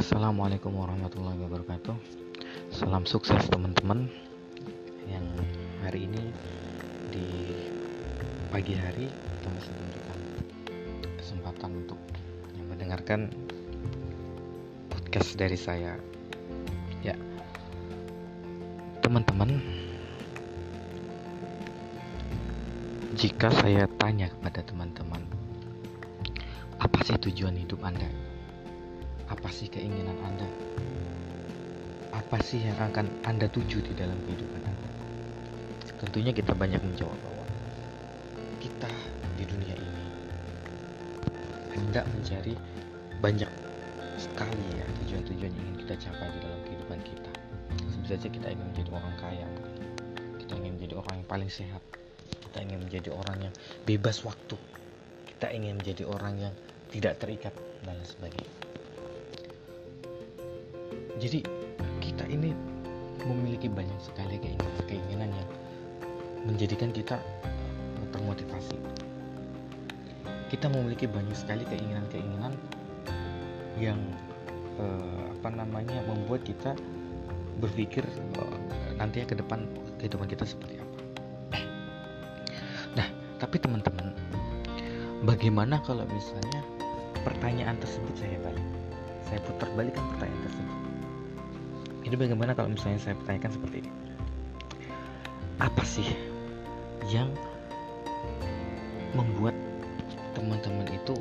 Assalamualaikum warahmatullahi wabarakatuh. Salam sukses teman-teman. Yang hari ini Di pagi hari Kita masih memberikan Kesempatan untuk mendengarkan Podcast dari saya. Ya Teman-teman Jika saya tanya kepada teman-teman Apa sih tujuan hidup Anda? Apa sih keinginan Anda? Apa sih yang akan Anda tuju di dalam kehidupan Anda? Tentunya kita banyak menjawab bahwa kita di dunia ini hendak mencari banyak sekali ya tujuan-tujuan yang ingin kita capai di dalam kehidupan kita. Sebisa saja kita ingin menjadi orang kaya, kita ingin menjadi orang yang paling sehat, kita ingin menjadi orang yang bebas waktu, kita ingin menjadi orang yang tidak terikat dan sebagainya jadi kita ini memiliki banyak sekali keinginan keinginan yang menjadikan kita eh, termotivasi. Kita memiliki banyak sekali keinginan-keinginan yang eh, apa namanya membuat kita berpikir eh, nantinya ke depan kehidupan kita seperti apa. Nah tapi teman-teman bagaimana kalau misalnya pertanyaan tersebut saya balik? Saya putar balikan pertanyaan tersebut jadi bagaimana kalau misalnya saya pertanyakan seperti ini? Apa sih yang membuat teman-teman itu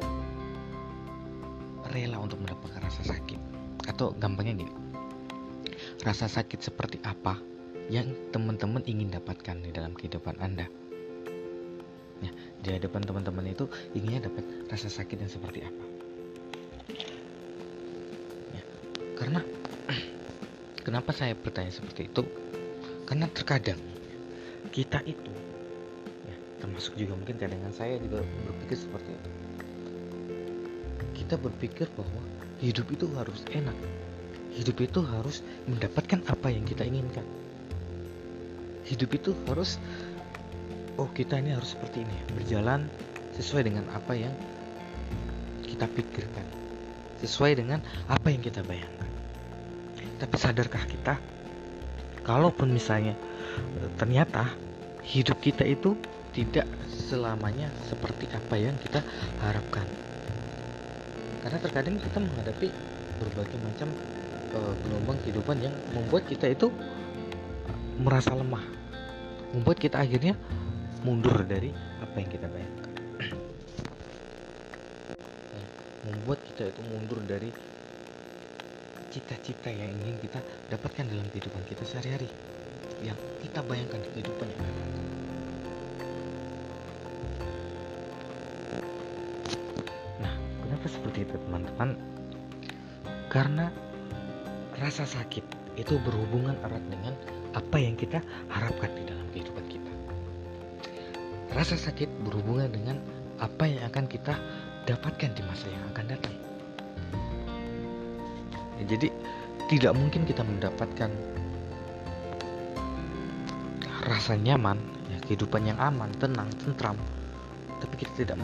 rela untuk mendapatkan rasa sakit? Atau gampangnya gini, rasa sakit seperti apa yang teman-teman ingin dapatkan di dalam kehidupan Anda? Ya, di hadapan teman-teman itu inginnya dapat rasa sakit yang seperti apa? Ya, karena Kenapa saya bertanya seperti itu? Karena terkadang kita itu, ya, termasuk juga mungkin cadangan saya juga berpikir seperti itu. Kita berpikir bahwa hidup itu harus enak, hidup itu harus mendapatkan apa yang kita inginkan. Hidup itu harus, oh kita ini harus seperti ini, berjalan sesuai dengan apa yang kita pikirkan, sesuai dengan apa yang kita bayangkan. Tapi sadarkah kita? Kalaupun misalnya e, ternyata hidup kita itu tidak selamanya seperti apa yang kita harapkan. Karena terkadang kita menghadapi berbagai macam uh, gelombang kehidupan yang membuat kita itu merasa lemah. Membuat kita akhirnya mundur dari apa yang kita bayangkan. membuat kita itu mundur dari cita-cita yang ingin kita dapatkan dalam kehidupan kita sehari-hari yang kita bayangkan di kehidupan yang akan Nah, kenapa seperti itu teman-teman? Karena rasa sakit itu berhubungan erat dengan apa yang kita harapkan di dalam kehidupan kita. Rasa sakit berhubungan dengan apa yang akan kita dapatkan di masa yang akan datang jadi tidak mungkin kita mendapatkan rasa nyaman ya kehidupan yang aman tenang tentram. Tapi kita tidak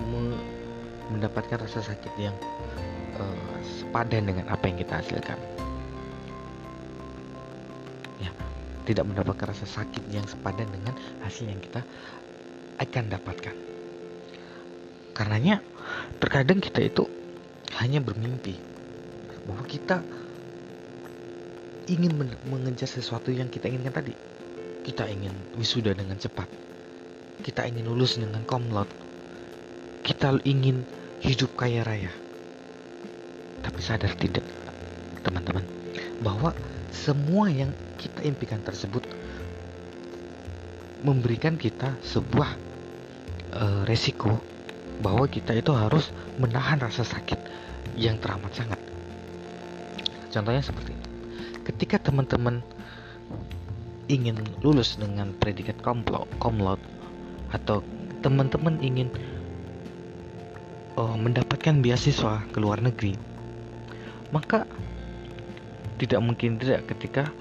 mendapatkan rasa sakit yang uh, sepadan dengan apa yang kita hasilkan. Ya tidak mendapatkan rasa sakit yang sepadan dengan hasil yang kita akan dapatkan. Karenanya terkadang kita itu hanya bermimpi bahwa kita ingin mengejar sesuatu yang kita inginkan tadi. Kita ingin wisuda dengan cepat. Kita ingin lulus dengan komlot. Kita ingin hidup kaya raya. Tapi sadar tidak, teman-teman, bahwa semua yang kita impikan tersebut memberikan kita sebuah uh, resiko bahwa kita itu harus menahan rasa sakit yang teramat sangat. Contohnya seperti ini ketika teman-teman ingin lulus dengan predikat komlot atau teman-teman ingin oh, mendapatkan beasiswa ke luar negeri maka tidak mungkin tidak ketika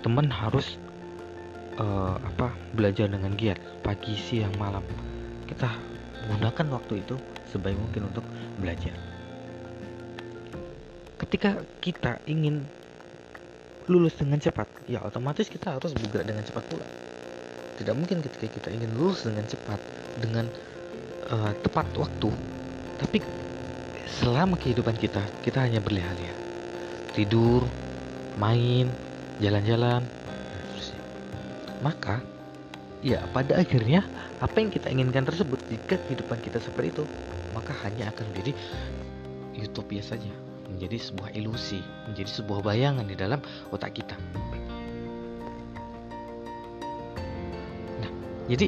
teman harus uh, apa belajar dengan giat pagi siang malam. Kita gunakan waktu itu sebaik mungkin untuk belajar. Ketika kita ingin lulus dengan cepat ya otomatis kita harus bergerak dengan cepat pula. Tidak mungkin ketika kita ingin lulus dengan cepat dengan uh, tepat waktu tapi selama kehidupan kita kita hanya berleha-leha tidur main jalan-jalan maka ya pada akhirnya apa yang kita inginkan tersebut jika kehidupan kita seperti itu maka hanya akan menjadi utopia saja menjadi sebuah ilusi menjadi sebuah bayangan di dalam otak kita Jadi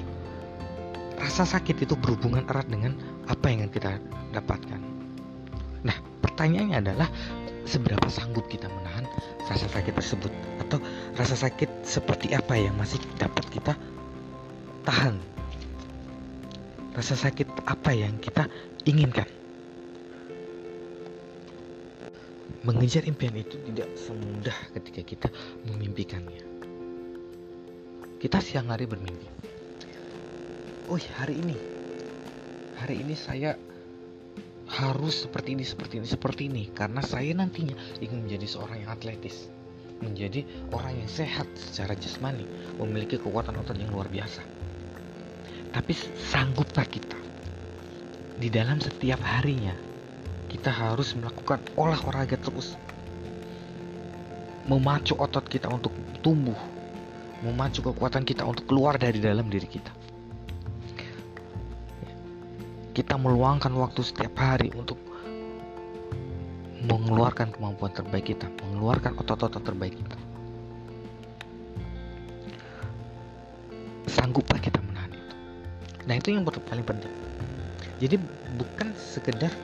rasa sakit itu berhubungan erat dengan apa yang kita dapatkan. Nah, pertanyaannya adalah seberapa sanggup kita menahan rasa sakit tersebut atau rasa sakit seperti apa yang masih dapat kita tahan. Rasa sakit apa yang kita inginkan. Mengejar impian itu tidak semudah ketika kita memimpikannya. Kita siang hari bermimpi. Oh ya hari ini. Hari ini saya harus seperti ini seperti ini seperti ini. Karena saya nantinya ingin menjadi seorang yang atletis. Menjadi orang yang sehat secara jasmani. Memiliki kekuatan otot yang luar biasa. Tapi sanggupkah kita di dalam setiap harinya kita harus melakukan olahraga terus memacu otot kita untuk tumbuh memacu kekuatan kita untuk keluar dari dalam diri kita kita meluangkan waktu setiap hari untuk mengeluarkan kemampuan terbaik kita, mengeluarkan otot-otot terbaik kita. Sangguplah kita menahan itu. Nah itu yang paling penting. Jadi bukan sekedar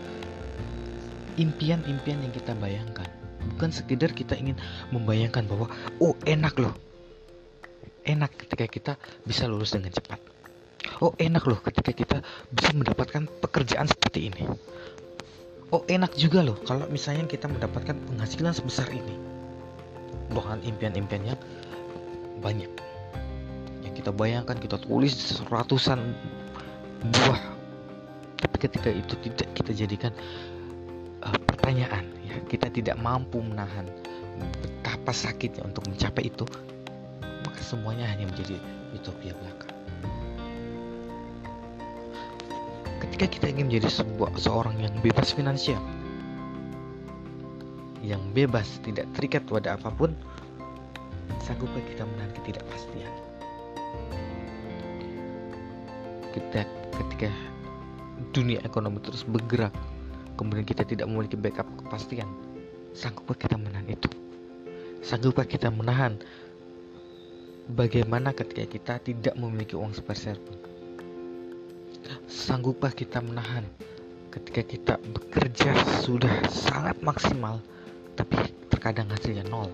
impian-impian yang kita bayangkan, bukan sekedar kita ingin membayangkan bahwa oh enak loh, enak ketika kita bisa lulus dengan cepat. Oh enak loh ketika kita bisa mendapatkan pekerjaan seperti ini. Oh enak juga loh kalau misalnya kita mendapatkan penghasilan sebesar ini. Bahkan impian-impiannya banyak. Yang kita bayangkan kita tulis ratusan buah. Tapi ketika itu tidak kita jadikan pertanyaan ya kita tidak mampu menahan betapa sakitnya untuk mencapai itu maka semuanya hanya menjadi utopia belaka. Ketika kita ingin menjadi sebuah seorang yang bebas finansial yang bebas tidak terikat pada apa pun sanggupkah kita menahan ketidakpastian? Kita ketika dunia ekonomi terus bergerak kemudian kita tidak memiliki backup kepastian. Sanggupkah kita menahan itu. Sanggupkah kita menahan bagaimana ketika kita tidak memiliki uang sepeser pun. Sanggupkah kita menahan ketika kita bekerja sudah sangat maksimal tapi terkadang hasilnya nol.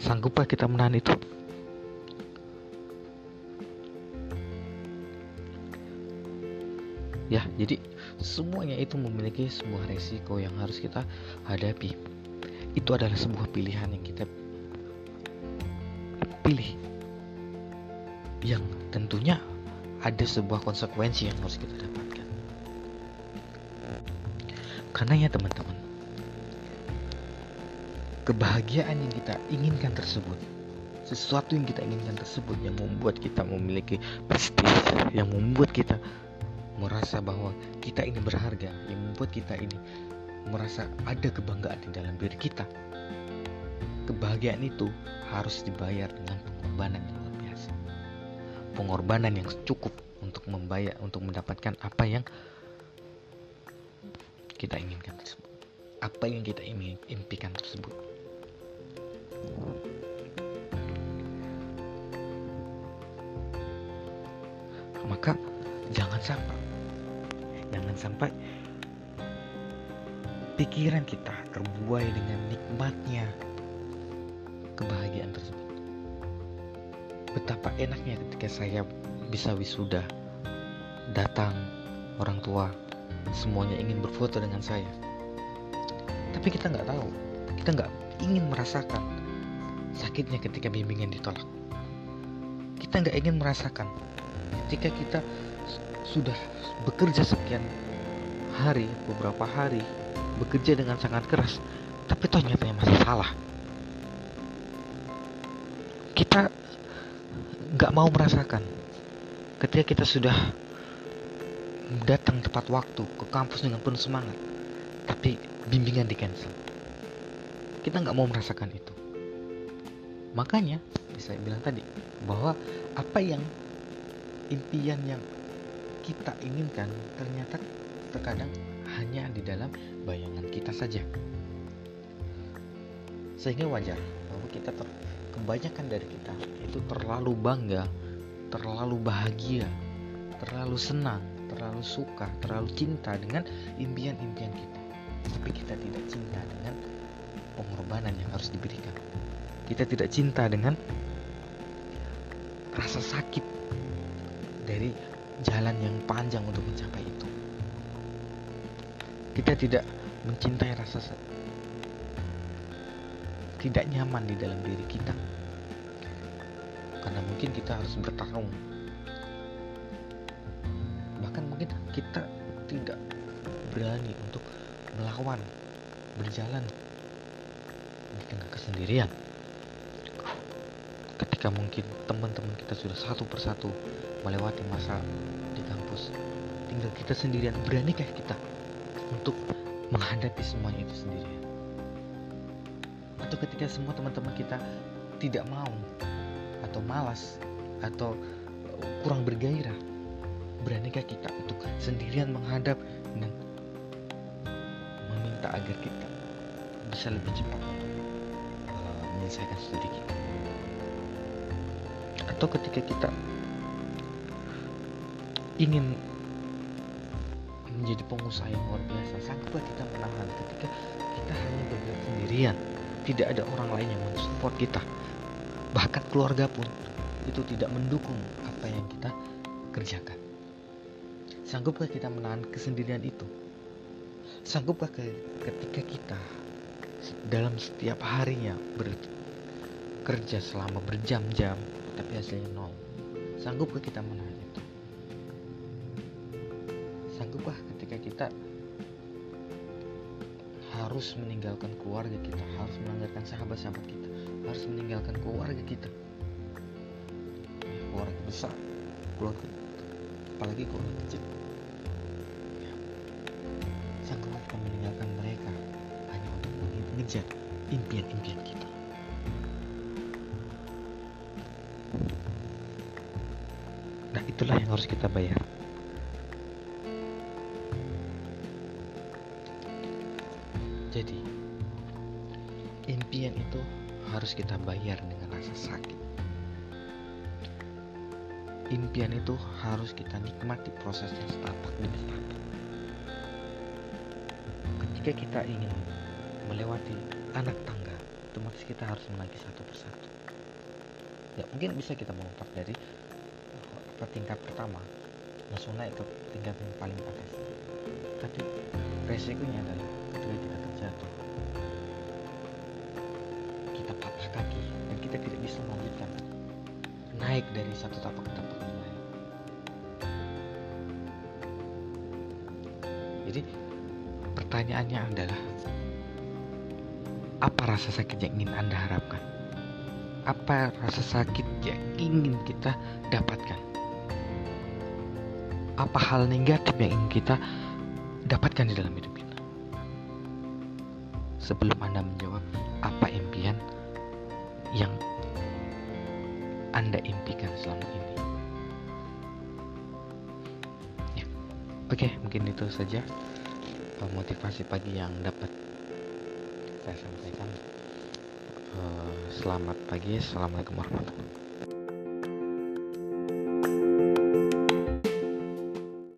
Sanggupkah kita menahan itu. Ya jadi semuanya itu memiliki sebuah resiko yang harus kita hadapi itu adalah sebuah pilihan yang kita pilih yang tentunya ada sebuah konsekuensi yang harus kita dapatkan. Karena ya teman-teman, kebahagiaan yang kita inginkan tersebut, sesuatu yang kita inginkan tersebut yang membuat kita memiliki prestis, yang membuat kita merasa bahwa kita ini berharga, yang membuat kita ini merasa ada kebanggaan di dalam diri kita. Kebahagiaan itu harus dibayar dengan pengorbanan pengorbanan yang cukup untuk membayar untuk mendapatkan apa yang kita inginkan tersebut. Apa yang kita ingin impikan tersebut. Maka jangan sampai jangan sampai pikiran kita terbuai dengan nikmatnya kebahagiaan tersebut. Betapa enaknya ketika saya bisa wisuda datang orang tua semuanya ingin berfoto dengan saya. Tapi kita nggak tahu kita nggak ingin merasakan sakitnya ketika bimbingan ditolak. Kita nggak ingin merasakan ketika kita sudah bekerja sekian hari beberapa hari bekerja dengan sangat keras. Tapi toh nyatanya masih salah. Kita nggak mau merasakan. Ketika kita sudah datang tepat waktu ke kampus dengan penuh semangat tapi bimbingan di cancel. Kita nggak mau merasakan itu. Makanya bisa bilang tadi bahwa apa yang impian yang kita inginkan ternyata terkadang hanya di dalam bayangan kita saja. Sehingga wajar bahwa kita ter, kebanyakan dari kita itu terlalu bangga terlalu bahagia terlalu senang terlalu suka terlalu cinta dengan impian-impian kita. Tapi kita tidak cinta dengan pengorbanan yang harus diberikan. Kita tidak cinta dengan rasa sakit dari jalan yang panjang untuk mencapai itu. Kita tidak mencintai rasa tidak nyaman di dalam diri kita. Karena mungkin kita harus bertarung. Bahkan mungkin kita tidak berani untuk melawan berjalan di tengah kesendirian. Ketika mungkin teman-teman kita sudah satu persatu melewati masa di kampus. Tinggal kita sendirian. Beranikah kita untuk menghadapi semuanya itu sendirian atau ketika semua teman-teman kita tidak mau atau malas atau kurang bergairah beranikah kita untuk sendirian menghadap dan meminta agar kita bisa lebih cepat uh, menyelesaikan studi kita? Atau ketika kita ingin menjadi pengusaha yang luar biasa. Sanggupkah kita menahan ketika kita hanya bergerak sendirian. Tidak ada orang lain yang mensupport kita. Bahkan keluarga pun itu tidak mendukung apa yang kita kerjakan. Sanggupkah kita menahan kesendirian itu? Sanggupkah ketika kita dalam setiap harinya bekerja selama berjam-jam tapi hasilnya nol? Sanggupkah kita menahan kita harus meninggalkan keluarga kita harus meninggalkan sahabat-sahabat kita harus meninggalkan keluarga kita. Keluarga besar keluarga apalagi keluarga kecil. Sanggupkah kita meninggalkan mereka hanya untuk mengejar impian-impian kita. Nah itulah yang harus kita bayar harus kita bayar dengan rasa sakit. Impian itu harus kita nikmati prosesnya setapak demi setapak. Ketika kita ingin melewati anak tangga otomatis kita harus menagih satu persatu. Ya mungkin bisa kita melompat dari ke tingkat pertama langsung naik ke tingkat yang paling atas. Tapi resikonya adalah ketika kita terjatuh naik dari satu tapak ke tapak yang lain jadi pertanyaannya adalah apa rasa sakit yang ingin anda harapkan? Apa rasa sakit yang ingin kita dapatkan? Apa hal negatif yang ingin kita dapatkan di dalam hidup kita? Sebelum anda menjawab apa impian yang anda impikan selama ini. Ya. Oke mungkin itu saja motivasi pagi yang dapat saya sampaikan. Uh, selamat pagi. Assalamualaikum warahmatullahi wabarakatuh